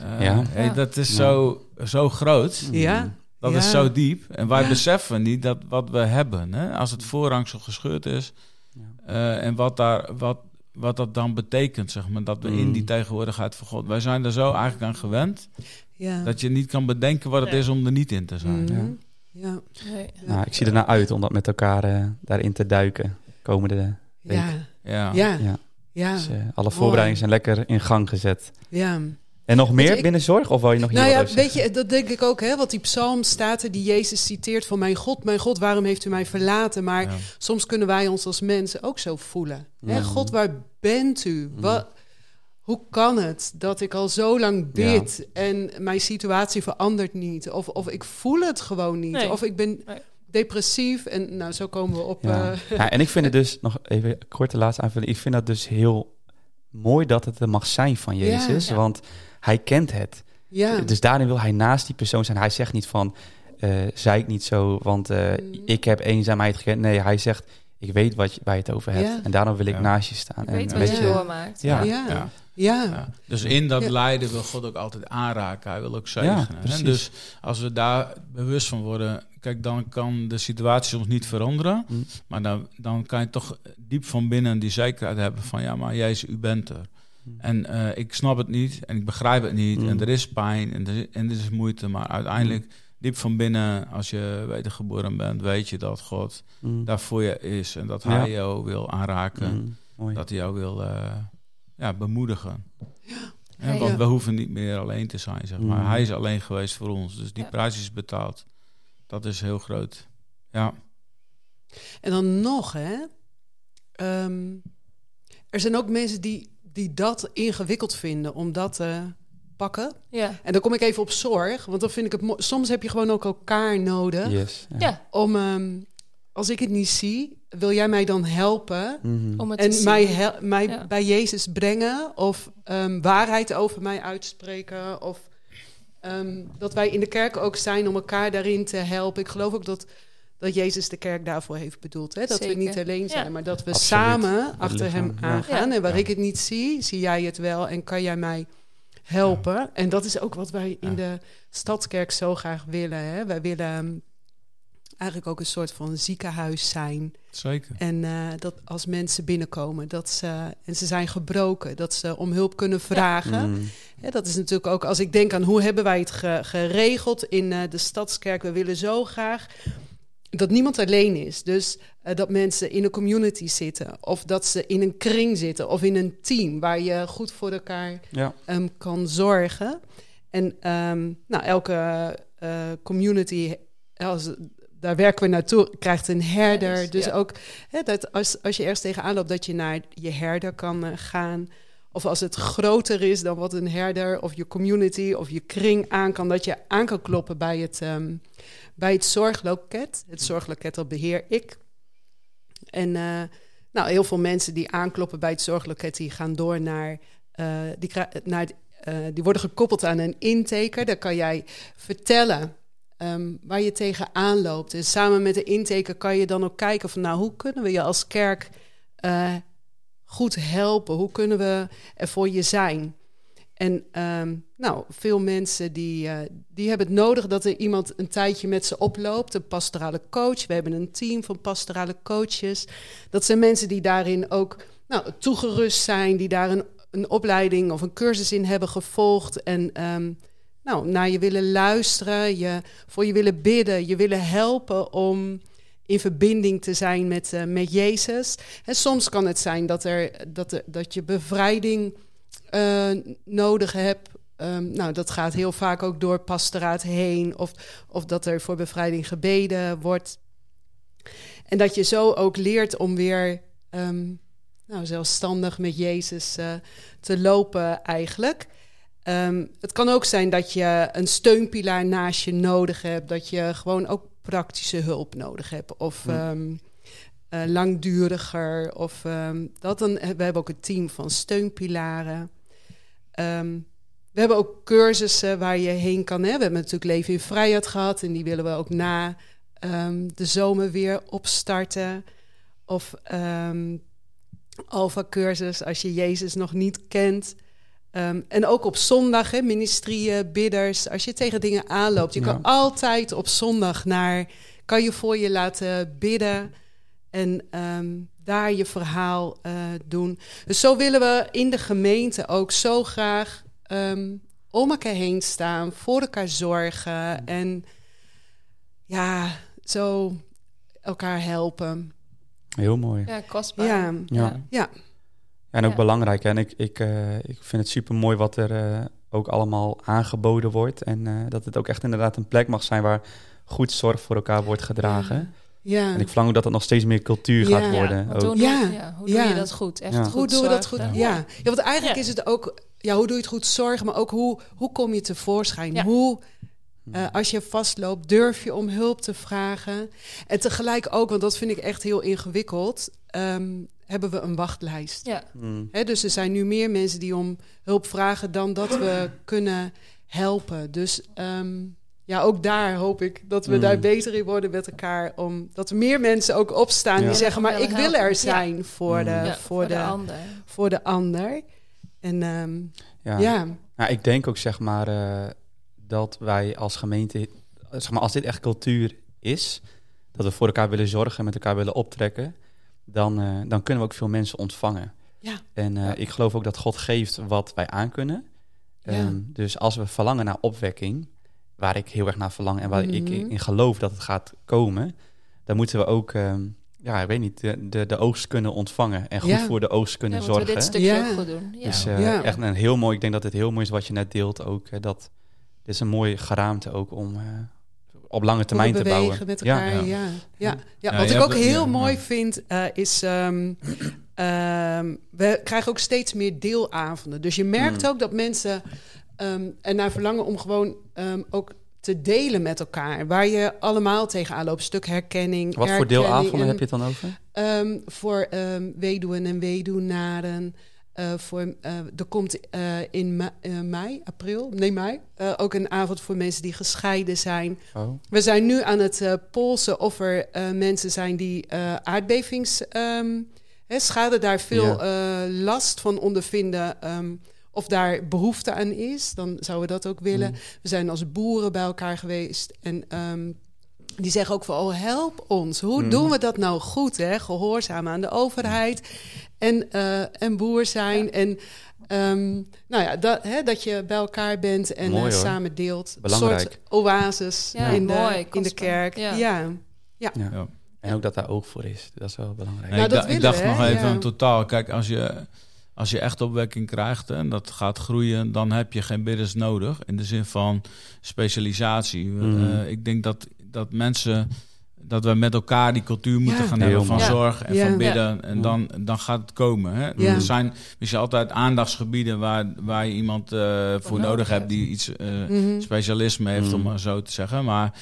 E: Eh,
B: Ja.
E: hey,
C: Ja.
E: dat is
B: Ja.
E: zo, zo groot.
D: Ja.
E: Dat
D: Ja.
E: is zo diep. En wij
D: Ja.
E: beseffen niet dat wat we hebben, hè? als het voorhangsel gescheurd is,
B: Ja.
E: eh, en wat, daar, wat, wat dat dan betekent, zeg maar, dat we in
B: Mm.
E: die tegenwoordigheid van God. Wij zijn er zo eigenlijk aan gewend
D: Ja.
E: dat je niet kan bedenken wat het
C: Nee.
E: is om er niet in te zijn.
D: Mhm.
B: Ja.
D: Ja.
C: Nee.
B: Nou, ik zie er naar uit om dat met elkaar eh, daarin te duiken. Komende.
D: Ja.
E: Ja.
D: Ja.
B: Ja.
D: Ja.
B: Dus, eh, alle voorbereidingen zijn lekker in gang gezet.
D: Ja.
B: En nog meer
D: ik-
B: binnen zorg? Of wil je nog hier
D: Nou
B: wat
D: ja, weet je, dat denk ik ook, hè? Want die psalm staat er, die Jezus citeert van mijn God, mijn God, waarom heeft u mij verlaten? Maar
E: Ja.
D: soms kunnen wij ons als mensen ook zo voelen. Hè? God, waar bent u?
B: Mm.
D: Wat, hoe kan het dat ik al zo lang bid en mijn situatie verandert niet? Of, of ik voel het gewoon niet.
C: Nee.
D: Of ik ben
C: Nee.
D: depressief en nou, zo komen we op.
B: Ja.
D: eh,
B: Ja, en ik vind het dus, nog even kort de laatste aanvulling. Ik vind dat dus heel mooi dat het er mag zijn van Jezus.
C: Ja.
B: Want hij kent het.
D: ja.
B: Dus daarin wil hij naast die persoon zijn. Hij zegt niet van, eh zei ik niet zo, want eh,
D: Mm.
B: ik heb eenzaamheid gekend. Nee, hij zegt, ik weet wat je, waar je het over hebt.
D: Ja.
B: En daarom wil ik
E: Ja.
B: naast je staan.
C: Ik
B: en
C: weet
E: ja.
C: wat je doormaakt.
B: Ja.
D: ja.
E: Ja.
D: Ja.
E: Ja. Dus in dat
D: Ja.
E: lijden wil God ook altijd aanraken. Hij wil ook
B: Ja,
E: zegenen.
B: precies.
E: dus als we daar bewust van worden, kijk, dan kan de situatie soms niet veranderen.
B: Mm.
E: Maar dan, dan kan je toch diep van binnen die zekerheid hebben van ja, maar Jezus, u bent er.
B: Mm.
E: En eh, ik snap het niet en ik begrijp het niet.
B: Mm.
E: En er is pijn en er, is- en er is moeite. Maar uiteindelijk, diep van binnen, als je wedergeboren bent, weet je dat God
B: Mm.
E: daar voor je is. En dat
B: Ja.
E: hij jou wil aanraken.
B: Mm. Mooi.
E: Dat hij jou wil eh, ja, bemoedigen.
C: Ja,
E: want
D: ja.
E: we hoeven niet meer alleen te zijn, zeg maar.
B: Mm.
E: Hij is alleen geweest voor ons. Dus die
C: Ja.
E: prijs is betaald. Dat is heel groot. Ja.
D: En dan nog, hè. ehm, er zijn ook mensen die, die dat ingewikkeld vinden om dat te pakken.
C: Ja.
D: En dan kom ik even op zorg, want dan vind ik het soms heb je gewoon ook elkaar nodig
B: Yes.
C: Ja.
D: om, ehm, als ik het niet zie, wil jij mij dan helpen
B: Mhm.
C: Om het te
D: en
C: zien.
D: mij, hel- mij
C: Ja.
D: bij Jezus brengen of ehm, waarheid over mij uitspreken of ehm, dat wij in de kerk ook zijn om elkaar daarin te helpen. Ik geloof ook dat dat Jezus de kerk daarvoor heeft bedoeld. Hè? Dat
C: Zeker.
D: we niet alleen zijn,
C: Ja.
D: maar dat we
B: Absoluut.
D: samen achter hem aangaan.
C: Ja.
D: En waar
E: Ja.
D: ik het niet zie, zie jij het wel en kan jij mij helpen. En dat is ook wat wij in
E: Ja.
D: de Stadskerk zo graag willen. Hè? Wij willen eigenlijk ook een soort van ziekenhuis zijn.
E: Zeker.
D: En eh, dat als mensen binnenkomen dat ze, en ze zijn gebroken, dat ze om hulp kunnen vragen.
B: Mm.
D: Ja, dat is natuurlijk ook als ik denk aan hoe hebben wij het ge- geregeld in eh, de stadskerk. We willen zo graag dat niemand alleen is. Dus eh, dat mensen in een community zitten, of dat ze in een kring zitten, of in een team waar je goed voor elkaar
B: Ja.
D: ehm, kan zorgen. En ehm, nou, elke eh, community, als, daar werken we naartoe, krijgt een herder. Dus
C: ja.
D: ook hè, dat als, als je ergens tegenaan loopt, dat je naar je herder kan eh, gaan. Of als het groter is dan wat een herder of je community of je kring aan kan, dat je aan kan kloppen bij het, ehm, bij het zorgloket. Het zorgloket dat beheer ik. En eh, nou, heel veel mensen die aankloppen bij het zorgloket, die gaan door naar, eh, die, naar eh, die worden gekoppeld aan een intaker. Daar kan jij vertellen ehm, waar je tegenaan loopt. En samen met de intaker kan je dan ook kijken van, nou, hoe kunnen we je als kerk goed helpen? Hoe kunnen we er voor je zijn? En ehm, nou, veel mensen die, eh, die hebben het nodig dat er iemand een tijdje met ze oploopt. Een pastorale coach. We hebben een team van pastorale coaches. Dat zijn mensen die daarin ook nou, toegerust zijn, die daar een, een opleiding of een cursus in hebben gevolgd. En ehm, nou, naar je willen luisteren, je, voor je willen bidden, je willen helpen om in verbinding te zijn met, eh, met Jezus. En soms kan het zijn dat, er, dat, er, dat je bevrijding eh, nodig hebt. Ehm, nou, dat gaat heel vaak ook door pastoraat heen. Of, of dat er voor bevrijding gebeden wordt. En dat je zo ook leert om weer ehm, nou, zelfstandig met Jezus eh, te lopen eigenlijk. Ehm, het kan ook zijn dat je een steunpilaar naast je nodig hebt. Dat je gewoon ook praktische hulp nodig hebt. Of
B: Ja.
D: ehm, eh, langduriger. Of ehm, dat dan. We hebben ook een team van steunpilaren. Ehm, we hebben ook cursussen waar je heen kan. Hè? We hebben natuurlijk Leven in Vrijheid gehad. En die willen we ook na de zomer weer opstarten. Of ehm Alpha-cursus als je Jezus nog niet kent. Ehm, en ook op zondag, hè, ministerieën, bidders. Als je tegen dingen aanloopt, je
B: Ja.
D: kan altijd op zondag naar... kan je voor je laten bidden en ehm, daar je verhaal eh, doen. Dus zo willen we in de gemeente ook zo graag ehm, om elkaar heen staan, voor elkaar zorgen en ja, zo elkaar helpen.
B: Heel mooi.
C: Ja, kostbaar.
D: Ja,
B: Ja.
D: ja.
B: En ook
C: Ja.
B: belangrijk. hè. En ik, ik, eh, ik vind het super mooi wat er eh, ook allemaal aangeboden wordt. En eh, dat het ook echt inderdaad een plek mag zijn waar goed zorg voor elkaar wordt gedragen.
D: ja.
B: En ik verlang ook dat het nog steeds meer cultuur
D: Ja.
B: gaat worden.
C: Ja, want
B: ook.
C: hoe, doe,
D: Ja.
C: ja, hoe
D: Ja.
C: doe je dat goed? Echt
B: Ja.
C: goed
D: Hoe doen we dat goed? Ja. ja, want eigenlijk
C: Ja.
D: is het ook, ja, hoe doe je het goed zorgen, maar ook hoe, hoe kom je tevoorschijn?
C: Ja.
D: Hoe, eh, als je vastloopt, durf je om hulp te vragen? En tegelijk ook, want dat vind ik echt heel ingewikkeld, ehm, hebben we een wachtlijst.
C: Ja,
B: Mm.
D: Hè, dus er zijn nu meer mensen die om hulp vragen dan dat we kunnen helpen. Dus ehm, ja, ook daar hoop ik dat we
B: Mm.
D: daar beter in worden met elkaar. Om, dat er meer mensen ook opstaan
B: Ja.
D: die zeggen, maar ik wil er
C: Ja.
D: zijn voor, de,
C: ja,
D: voor, de,
C: ander.
D: voor de ander. En ehm,
B: Ja.
D: ja.
B: Nou, ik denk ook zeg maar eh, dat wij als gemeente, zeg maar, als dit echt cultuur is, dat we voor elkaar willen zorgen, met elkaar willen optrekken, dan, eh, dan kunnen we ook veel mensen ontvangen.
D: Ja.
B: En eh,
C: Ja.
B: ik geloof ook dat God geeft wat wij aankunnen.
D: Ja.
B: Ehm, dus als we verlangen naar opwekking, waar ik heel erg naar verlang en waar ik
D: Mhm.
B: in geloof dat het gaat komen, dan moeten we ook, ehm, ja, ik weet niet, de, de, de oogst kunnen ontvangen en goed
D: Ja.
B: voor de oogst
C: Ja,
B: kunnen
C: we
B: zorgen.
C: dit stukje
D: Ja.
C: ook goed doen. Ja.
B: Dus eh,
D: Ja.
B: echt een heel mooi, ik denk dat het heel mooi is wat je net deelt ook. hè, dat dit is een mooie geraamte ook om eh, op lange termijn te bouwen.
D: met
B: Ja.
D: elkaar. Ja, ja. ja.
E: Ja,
D: wat ik ook heel
E: ja,
D: mooi
E: ja.
D: vind, eh, is... ehm, ehm, we krijgen ook steeds meer deelavonden. Dus je merkt
B: Mm.
D: ook dat mensen ehm ernaar verlangen om gewoon ehm, ook te delen met elkaar. Waar je allemaal tegenaan loopt. Stuk herkenning,
B: Wat voor deelavonden
D: en,
B: heb je het dan over?
D: ehm, voor ehm, weduwen en weduwnaren. Eh voor, eh, er komt eh, in ma- mei, april, nee mei, ook een avond voor mensen die gescheiden zijn.
B: Oh.
D: We zijn nu aan het polsen of er mensen zijn die eh aardbevings... ehm, hè, schade daar veel last van ondervinden... ehm, of daar behoefte aan is, dan zouden we dat ook willen.
B: Mm.
D: We zijn als boeren bij elkaar geweest en... ehm, die zeggen ook van, oh help ons. Hoe
B: Mm.
D: doen we dat nou goed? Hè? Gehoorzaam aan de overheid en, eh, en boer zijn. En ehm, nou ja, dat, hè, dat je bij elkaar bent en
B: Mooi,
D: eh, samen deelt. Een soort oasis
C: Ja,
D: in, de,
C: mooi,
D: in de kerk.
C: Ja.
D: Ja.
B: Ja.
E: Ja.
B: En ook dat daar oog voor is. Dat is wel belangrijk.
E: Nee,
D: Nou,
E: ik, da- dacht
D: we,
E: nog even
D: Ja.
E: in totaal. Kijk, als je, als je echt opwekking krijgt en dat gaat groeien, dan heb je geen bidders nodig. In de zin van specialisatie.
B: Mhm.
E: Eh, ik denk dat, dat mensen. Dat we met elkaar die cultuur moeten
D: Ja.
E: gaan hebben van zorg en
D: Ja.
E: van bidden. En dan, dan gaat het komen. Hè?
D: Ja.
E: Er zijn misschien altijd aandachtsgebieden waar, waar je iemand eh, voor
C: nodig
E: nodig hebt die iets eh,
D: Mhm.
E: specialisme heeft,
B: Mm.
E: om maar zo te zeggen. Maar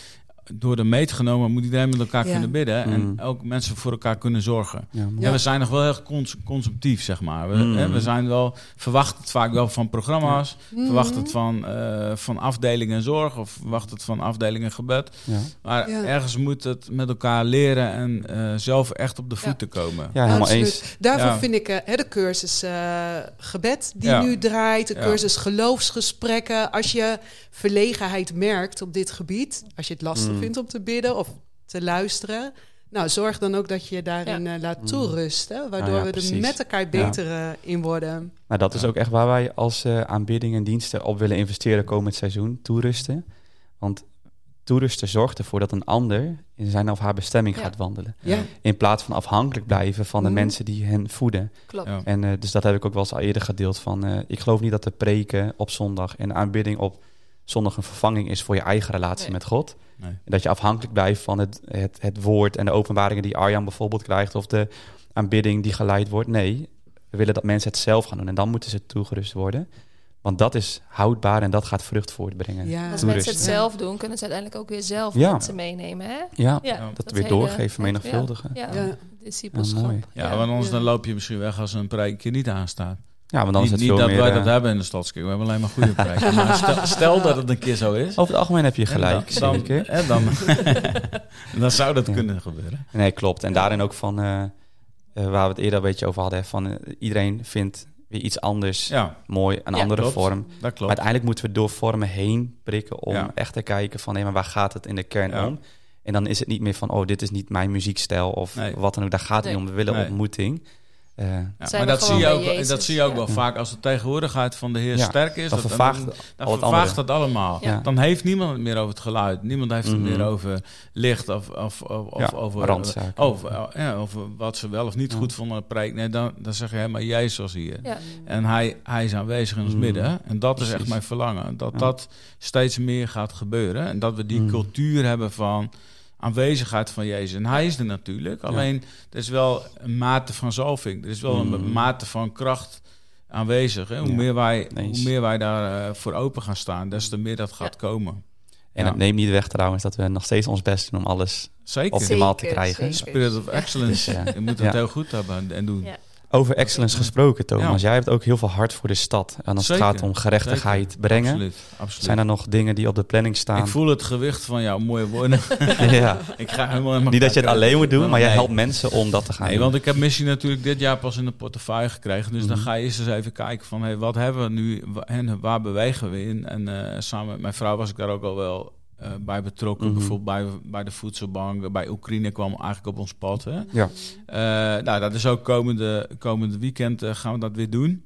E: door de meet genomen moet iedereen met elkaar
D: Ja.
E: kunnen bidden.
B: Mm.
E: En ook mensen voor elkaar kunnen zorgen.
B: Ja,
E: we zijn nog wel heel cons consumptief, zeg maar. We,
B: Mm.
E: hè, we zijn wel, verwachten het vaak wel van programma's,
D: Mhm.
E: verwachten het van, eh, van afdelingen zorg of verwachten het van afdelingen gebed.
B: Ja.
E: Maar
D: Ja.
E: ergens moet het met elkaar leren en eh, zelf echt op de voeten komen.
B: Ja, helemaal
D: Absoluut.
B: eens.
D: Daarvoor
E: Ja.
D: vind ik eh, hè, de cursus eh, gebed die
E: Ja.
D: nu draait, de
E: Ja.
D: cursus geloofsgesprekken. Als je verlegenheid merkt op dit gebied, als je het lastig
B: Mm.
D: vindt om te bidden of te luisteren, nou zorg dan ook dat je daarin eh, laat
B: Mm.
D: toerusten, waardoor
B: Ah ja,
D: we
B: precies.
D: er met elkaar beter eh, in worden.
B: Maar dat is ook echt waar wij als eh, aanbidding en diensten op willen investeren komend seizoen. Toerusten. Want toerusten zorgt ervoor dat een ander in zijn of haar bestemming
C: Ja.
B: gaat wandelen.
D: Ja.
B: In plaats van afhankelijk blijven van de
D: Mhm.
B: mensen die hen voeden.
C: Klopt.
E: Ja.
B: En eh, dus dat heb ik ook wel eens al eerder gedeeld van... eh, ik geloof niet dat de preken op zondag en de aanbidding op zondag een vervanging is voor je eigen relatie
C: Nee.
B: met God.
E: Nee.
B: En dat je afhankelijk blijft van het, het, het woord en de openbaringen die Arjan bijvoorbeeld krijgt... of de aanbidding die geleid wordt. Nee, we willen dat mensen het zelf gaan doen en dan moeten ze toegerust worden. Want dat is houdbaar en dat gaat vrucht voortbrengen.
D: Ja.
C: Als mensen het zelf doen, kunnen ze uiteindelijk ook weer zelf
B: Ja.
C: mensen meenemen. Hè?
B: Ja,
C: Ja,
E: Ja.
B: dat,
C: dat
B: weer
C: hele-
B: doorgeven,
C: ja.
B: vermenigvuldigen.
C: Ja,
D: Ja.
C: discipelschap.
B: Ja, mooi.
E: Ja, want anders
D: Ja.
E: dan loop je misschien weg als een preekje niet aanstaat.
B: Ja, want dan is
E: niet
B: het
E: niet
B: veel
E: dat
B: meer...
E: wij
B: eh,
E: dat hebben in de stadskerk. We hebben alleen maar goede preken. maar stel, stel dat het een keer zo is.
B: Over het algemeen heb je gelijk,
E: En dan, dan, en dan, dan zou dat kunnen gebeuren.
B: Nee, klopt. En daarin ook van, eh, eh, waar we het eerder een beetje over hadden, van eh, iedereen vindt weer iets anders
E: Ja,
B: mooi, een
C: Ja,
B: andere
E: klopt.
B: vorm.
E: dat
B: Maar
E: klopt.
B: uiteindelijk moeten we door vormen heen prikken om
E: Ja.
B: echt te kijken van, nee, maar waar gaat het in de kern
E: Ja.
B: om? En dan is het niet meer van, oh, dit is niet mijn muziekstijl of
E: Nee.
B: wat dan ook. Daar gaat het
C: Nee.
B: niet om. We willen
E: Nee.
B: ontmoeting. Eh,
E: Ja, maar dat zie, je ook,
C: Jezus,
E: dat zie je ook wel vaak als de tegenwoordigheid van de Heer
B: Ja,
E: sterk is.
B: dat
E: dat-
B: vervaagt
E: dan, dan
B: al het
E: vervaagt het allemaal.
B: Ja.
E: Dan heeft niemand het meer over het geluid. Niemand heeft het
B: Mhm.
E: meer over licht of, of, of, of over,
B: randzaken.
E: over, eh, ja, over wat ze wel of niet
B: Ja.
E: goed vonden de preek. Nee, dan, dan zeg je helemaal Jezus was hier.
C: Ja.
E: En hij, hij is aanwezig in ons
B: Mhm.
E: midden. En dat is echt mijn verlangen. Dat
B: Ja.
E: dat steeds meer gaat gebeuren. En dat we die
B: Mhm.
E: cultuur hebben van aanwezigheid van Jezus. En hij is er natuurlijk. Alleen, er is wel een mate van zalving. Er is wel een
B: Mhm.
E: mate van kracht aanwezig. Hè? Hoe,
B: Ja,
E: meer wij,
B: eens.
E: hoe meer wij daar eh, voor open gaan staan, des te meer dat gaat komen.
B: En
E: Ja.
B: het neemt niet weg trouwens dat we nog steeds ons best doen om alles
E: Zeker.
B: optimaal te krijgen.
C: zeker.
E: Spirit of excellence.
B: Ja.
E: Je moet
B: Ja.
E: het heel goed hebben en doen.
B: Over excellence gesproken, Thomas.
E: Ja.
B: Jij hebt ook heel veel hart voor de stad. En als
E: Zeker,
B: het gaat om gerechtigheid
E: Zeker.
B: brengen,
E: Absoluut. absoluut.
B: zijn er nog dingen die op de planning staan.
E: Ik voel het gewicht van jouw mooie woorden.
B: ja.
E: ik ga helemaal
B: Niet dat je het alleen moet doen, maar jij helpt mensen om dat te gaan
E: Nee,
B: doen.
E: want ik heb missie natuurlijk dit jaar pas in de portefeuille gekregen. Dus dan
B: Mhm.
E: ga je eerst eens even kijken van... Hey, wat hebben we nu en waar bewegen we in? En eh, samen met mijn vrouw was ik daar ook al wel eh, bij betrokken.
B: Mhm.
E: Bijvoorbeeld bij, bij de voedselbank. Bij Oekraïne kwam eigenlijk op ons pad. Hè?
B: Ja.
E: Eh, nou, dat is ook komende, komende weekend eh, gaan we dat weer doen.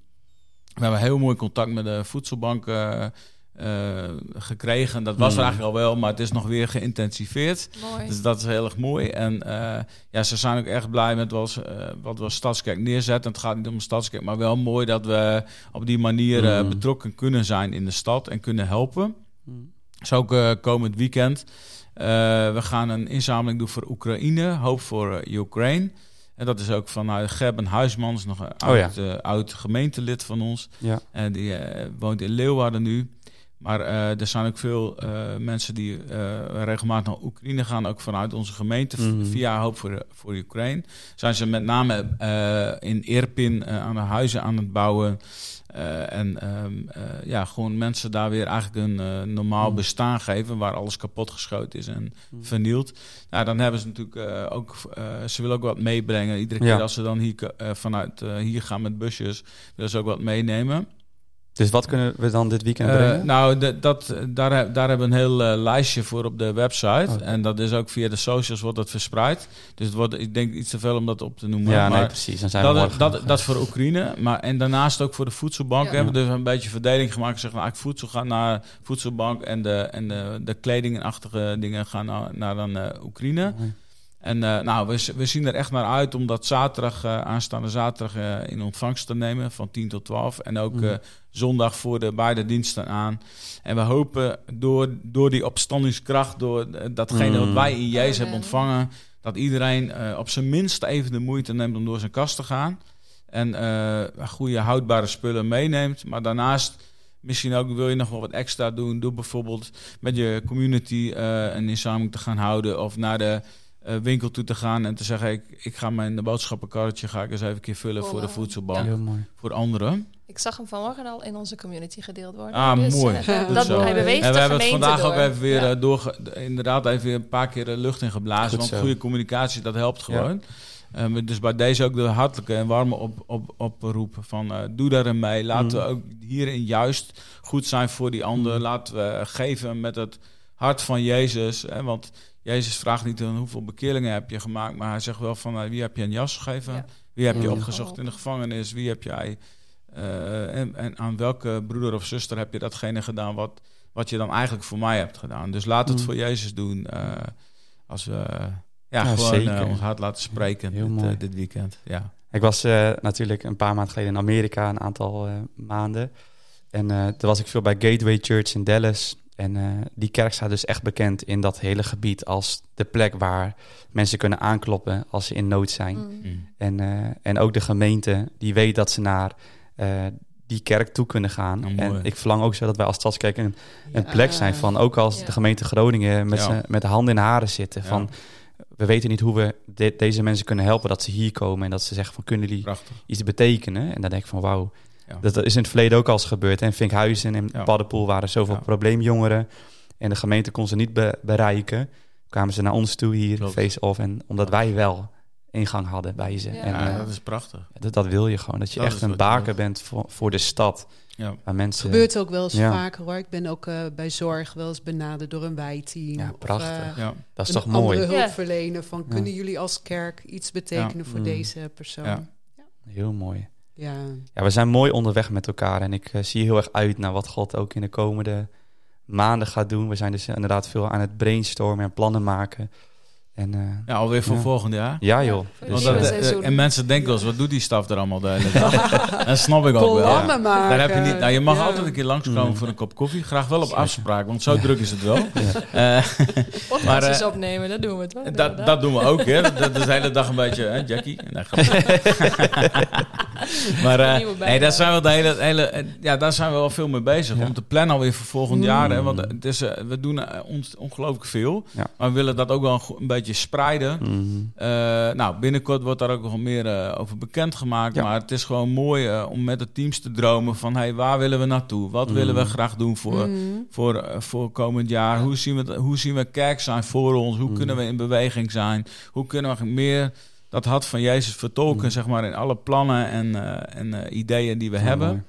E: We hebben heel mooi contact met de voedselbank gekregen. Dat was er
B: Mhm.
E: eigenlijk al wel, maar het is nog weer geïntensiveerd.
C: Mooi.
E: Dus dat is heel erg mooi. En eh, ja, ze zijn ook echt blij met wat, wat we als Stadskerk neerzetten. Het gaat niet om een Stadskerk, maar wel mooi dat we op die manier
B: Mhm.
E: betrokken kunnen zijn in de stad en kunnen helpen. Dus ook eh, komend weekend. Eh, we gaan een inzameling doen voor Oekraïne. Hoop voor eh, Ukraine. En dat is ook vanuit Gerben Huismans, nog een
B: Oh ja.
E: oud, oud gemeentelid van ons.
B: Ja.
E: En die woont in Leeuwarden nu. Maar eh, er zijn ook veel eh, mensen die eh, regelmatig naar Oekraïne gaan, ook vanuit onze gemeente,
B: Mhm.
E: via Hoop voor, voor Oekraïne. Zijn ze met name in Irpin aan de huizen aan het bouwen. En ehm, eh, ja, gewoon mensen daar weer eigenlijk een normaal
B: Mhm.
E: bestaan geven, waar alles kapot geschoten is en
B: Mhm.
E: vernield. Nou, dan hebben ze natuurlijk ook, ze willen ook wat meebrengen. Iedere
B: Ja.
E: keer als ze dan hier, vanuit hier gaan met busjes, willen ze ook wat meenemen.
B: Dus wat kunnen we dan dit weekend
E: Eh,
B: brengen?
E: nou, de- dat, daar, daar hebben we een heel eh, lijstje voor op de website.
B: Oké.
E: En dat is ook via de socials wordt dat verspreid. Dus het wordt, ik denk iets te veel om dat op te noemen.
B: ja, nee,
E: maar
B: precies. Dan zijn we
E: dat,
B: morgen
E: dat,
B: nog,
E: dat is voor Oekraïne. Maar, en daarnaast ook voor de voedselbank.
C: Ja.
E: Hebben we dus een beetje verdeling gemaakt. Zeg, nou, eigenlijk voedsel gaat naar voedselbank. En de, en de, de kledingachtige dingen gaan naar, naar dan, eh, Oekraïne.
B: Mooi.
E: En eh, nou, we, we zien er echt naar uit om dat zaterdag, eh, aanstaande zaterdag eh, in ontvangst te nemen van 10 tot 12. En ook
B: Mhm.
E: eh, zondag voor de beide diensten aan. En we hopen door, door die opstandingskracht, door datgene wat
B: Mm.
E: wij in Jezus hebben ontvangen, dat iedereen eh, op zijn minst even de moeite neemt om door zijn kast te gaan. En eh, goede houdbare spullen meeneemt. Maar daarnaast misschien ook wil je nog wel wat extra doen. Door bijvoorbeeld met je community eh, een inzameling te gaan houden. Of naar de winkel toe te gaan en te zeggen... Ik, ik ga mijn boodschappenkarretje ga ik eens even een keer vullen voor de voedselbank.
B: Heel mooi.
E: Voor anderen.
C: Ik zag hem vanmorgen al in onze community gedeeld worden.
E: Ah,
C: Dus,
E: mooi.
C: eh,
D: Ja,
C: dat,
E: zo.
C: hij beweegt
E: En we
C: de
E: hebben het vandaag
C: door.
E: ook even weer
C: Ja.
E: eh, doorge, inderdaad even weer een paar keer de lucht in geblazen.
B: Goed
E: want
B: zo.
E: goede communicatie, dat helpt gewoon. Ehm, dus bij deze ook de hartelijke en warme op, op, oproep van eh, doe daarin mee. Laten
B: Mm.
E: we ook hierin juist goed zijn voor die ander.
B: Mm.
E: Laten we geven met het hart van Jezus. Hè, want Jezus vraagt niet aan hoeveel bekeerlingen heb je gemaakt, maar hij zegt wel van eh, wie heb je een jas gegeven?
C: Ja.
E: Wie heb je
B: Ja.
E: opgezocht in de gevangenis? Wie heb jij eh, en, en aan welke broeder of zuster heb je datgene gedaan wat, wat je dan eigenlijk voor mij hebt gedaan? Dus laat het
B: Mm.
E: voor Jezus doen eh, als we
B: Ja,
E: ja, gewoon eh, ons hart laten spreken
B: Heel
E: dit,
B: mooi.
E: dit weekend. Ja.
B: Ik was eh, natuurlijk een paar maanden geleden in Amerika, een aantal eh, maanden. En eh toen was ik veel bij Gateway Church in Dallas. En eh, die kerk staat dus echt bekend in dat hele gebied als de plek waar mensen kunnen aankloppen als ze in nood zijn.
C: Mm.
B: En, eh, en ook de gemeente, die weet dat ze naar eh, die kerk toe kunnen gaan.
E: Oh, mooi.
B: en ik verlang ook zo dat wij als Stadskerk een, een
D: Ja.
B: plek zijn van, ook als
C: Ja.
B: de gemeente Groningen met,
E: Ja.
B: met de handen in de haren zitten.
E: Ja.
B: Van, we weten niet hoe we de- deze mensen kunnen helpen dat ze hier komen en dat ze zeggen van, kunnen jullie
E: Prachtig.
B: iets betekenen? En dan denk ik van, wauw,
E: Ja.
B: dat, is in het verleden ook al eens gebeurd. In Vinkhuizen en
E: Ja.
B: Paddenpoel waren zoveel
E: Ja.
B: probleemjongeren en de gemeente kon ze niet be- bereiken. Kwamen ze naar ons toe hier, face-off, en omdat wij wel ingang hadden bij ze.
C: Ja.
B: En,
E: Ja,
B: eh,
E: dat is prachtig.
B: dat, dat wil je gewoon. Dat je
E: Dat
B: echt een
E: wil.
B: bent voor, voor de stad.
E: Ja.
B: Waar mensen...
D: gebeurt ook wel eens
B: Ja.
D: vaker hoor. Ik ben ook eh, bij zorg wel eens benaderd door een wijteam.
B: Ja,
D: of,
B: prachtig.
E: Ja.
B: Dat is toch mooi?
D: andere hulpverlener van
B: Ja.
D: kunnen jullie als kerk iets betekenen voor
B: Mm.
D: deze persoon?
E: Ja.
D: Ja.
B: Heel mooi.
D: Ja.
B: Ja, we zijn mooi onderweg met elkaar. En ik eh, zie heel erg uit naar wat God ook in de komende maanden gaat doen. We zijn dus inderdaad veel aan het brainstormen en plannen maken. En eh,
E: ja, alweer voor
B: Ja.
E: volgend jaar.
B: ja joh. Dus,
E: Want dat,
B: eh,
E: eh, en mensen denken wel eens, wat doet die staf er allemaal de hele dag? dat snap ik ook wel. Daar heb je niet. Nou, je mag
D: Ja.
E: altijd een keer langskomen
B: Mm.
E: voor een kop koffie. Graag wel op
B: Zeker.
E: afspraak, want zo
B: Ja.
E: druk is het wel.
B: Ja.
E: Eh, maar, eh,
C: opnemen, dat doen we toch?
E: dat, dat doen we ook, hè? Dat, is de hele dag een beetje, hè, Jackie? Nee, maar nee, daar zijn we de hele, hele, ja, daar zijn we wel veel mee bezig.
B: Ja.
E: Om te plannen alweer voor volgend
D: Mm.
E: jaar. Hè? Want het is, we doen ons ongelooflijk veel.
B: Ja.
E: Maar we willen dat ook wel een beetje spreiden.
B: Mhm.
E: Eh, nou, binnenkort wordt daar ook nog meer eh, over bekendgemaakt.
B: Ja.
E: Maar het is gewoon mooi eh, om met de teams te dromen van... Hey, waar willen we naartoe? Wat
B: Mm.
E: willen we graag doen voor,
D: Mm.
E: voor, voor komend jaar? Hoe, zien we, hoe zien we kerk zijn voor ons? Hoe
B: Mm.
E: kunnen we in beweging zijn? Hoe kunnen we meer dat hart van Jezus vertolken...
B: Mm.
E: zeg maar, in alle plannen en, eh, en eh, ideeën die we
B: Ja,
E: hebben?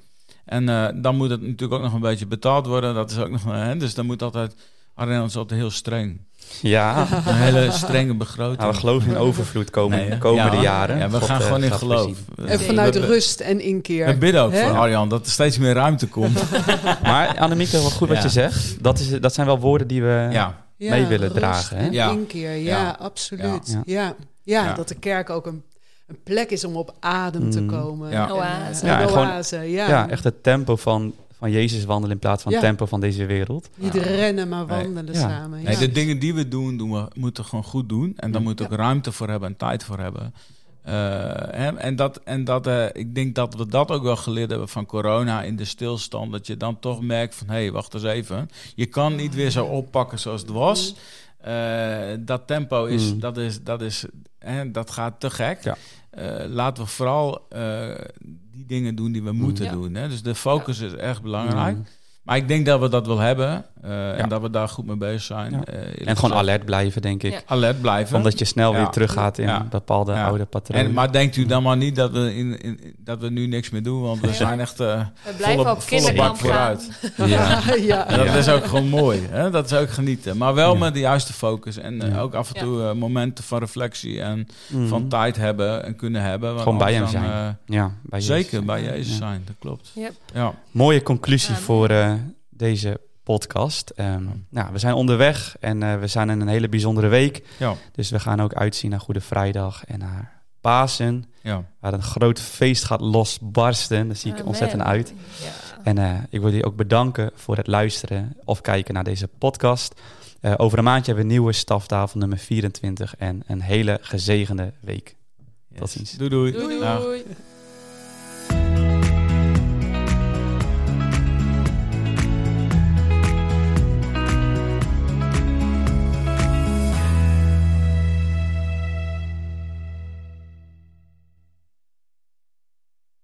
E: En eh, dan moet het natuurlijk ook nog een beetje betaald worden. Dat is ook nog... Hè, dus dan moet altijd... Arena is altijd heel streng.
B: Ja,
E: Een hele strenge begroting.
B: nou, we geloven in overvloed komen,
E: Nee, hè?
B: komende
E: Ja,
B: jaren.
E: Ja, we
B: God,
E: gaan
B: eh,
E: gewoon in geloof.
D: En vanuit
E: we,
D: rust en inkeer.
E: We bidden ook voor Arjan dat er steeds meer ruimte komt.
B: Maar Annemieke, wel goed wat je zegt. Dat, is, dat zijn wel woorden die we...
E: ja,
B: mee willen
D: rust
B: dragen, hè?
D: En
E: Ja.
D: inkeer, ja,
E: Ja.
D: absoluut.
B: Ja.
D: Ja. Ja.
E: Ja.
D: dat de kerk ook een, een plek is om op adem te
B: Mm.
D: komen.
E: Ja.
D: En,
C: Oase.
D: eh,
B: en gewoon-
D: oase. Ja,
B: echt het tempo van, van Jezus wandelen in plaats van
D: Ja.
B: tempo van deze wereld.
D: Niet rennen, maar
E: Nee.
D: wandelen
B: Ja.
D: samen.
E: nee,
D: ja.
E: de dingen die we doen, doen we, moeten we gewoon goed doen. En daar moet ook ruimte voor hebben en tijd voor hebben. Eh, hè, en dat, en dat, eh, ik denk dat we dat ook wel geleerd hebben van corona in de stilstand. Dat je dan toch merkt van, hé, hey, wacht eens even. Je kan niet weer zo oppakken zoals het was. Eh, dat tempo is,
B: Mm.
E: dat, is, dat, is hè, dat gaat te gek.
B: Ja.
E: Eh, laten we vooral eh, die dingen doen die we moeten
C: Ja.
E: doen. Hè? Dus de focus is erg belangrijk.
B: Mm.
E: Maar ik denk dat we dat wel hebben. Eh, En dat we daar goed mee bezig zijn.
B: Ja.
E: Eh,
B: En gewoon
E: gezegd,
B: alert blijven, denk ik.
C: Ja.
E: alert blijven.
B: Omdat je snel
E: Ja.
B: weer teruggaat in
E: Ja.
B: bepaalde
E: Ja.
B: oude patronen.
E: En, maar denkt u dan maar niet dat we, in, in, dat we nu niks meer doen, want we
C: Ja.
E: zijn echt eh,
C: We blijven
E: volle,
C: op
E: volle bak
C: gaan.
E: vooruit.
B: Ja.
E: dat
B: Ja.
E: is ook gewoon mooi. Hè? Dat is ook genieten. Maar wel
B: Ja.
E: met de juiste focus. En
B: Ja.
E: ook af en toe momenten van reflectie en
B: Mhm.
E: van tijd hebben en kunnen hebben. want
B: Gewoon bij hem
E: dan,
B: zijn. Ja, bij Jezus.
E: zeker bij Jezus
B: Ja.
E: zijn, dat klopt.
C: Yep.
E: Ja.
B: Mooie conclusie voor eh, deze podcast. Ehm, nou, we zijn onderweg en eh, we zijn in een hele bijzondere week.
E: Ja.
B: Dus we gaan ook uitzien naar Goede Vrijdag en naar Pasen.
E: Ja.
B: Waar een groot feest gaat losbarsten. Daar zie ik
C: Amen.
B: ontzettend uit.
C: Ja.
B: En eh, ik wil jullie ook bedanken voor het luisteren of kijken naar deze podcast. Eh, over een maandje hebben we een nieuwe staftafel nummer 24 en een hele gezegende week. Tot ziens.
E: Doei doei.
C: Doei doei.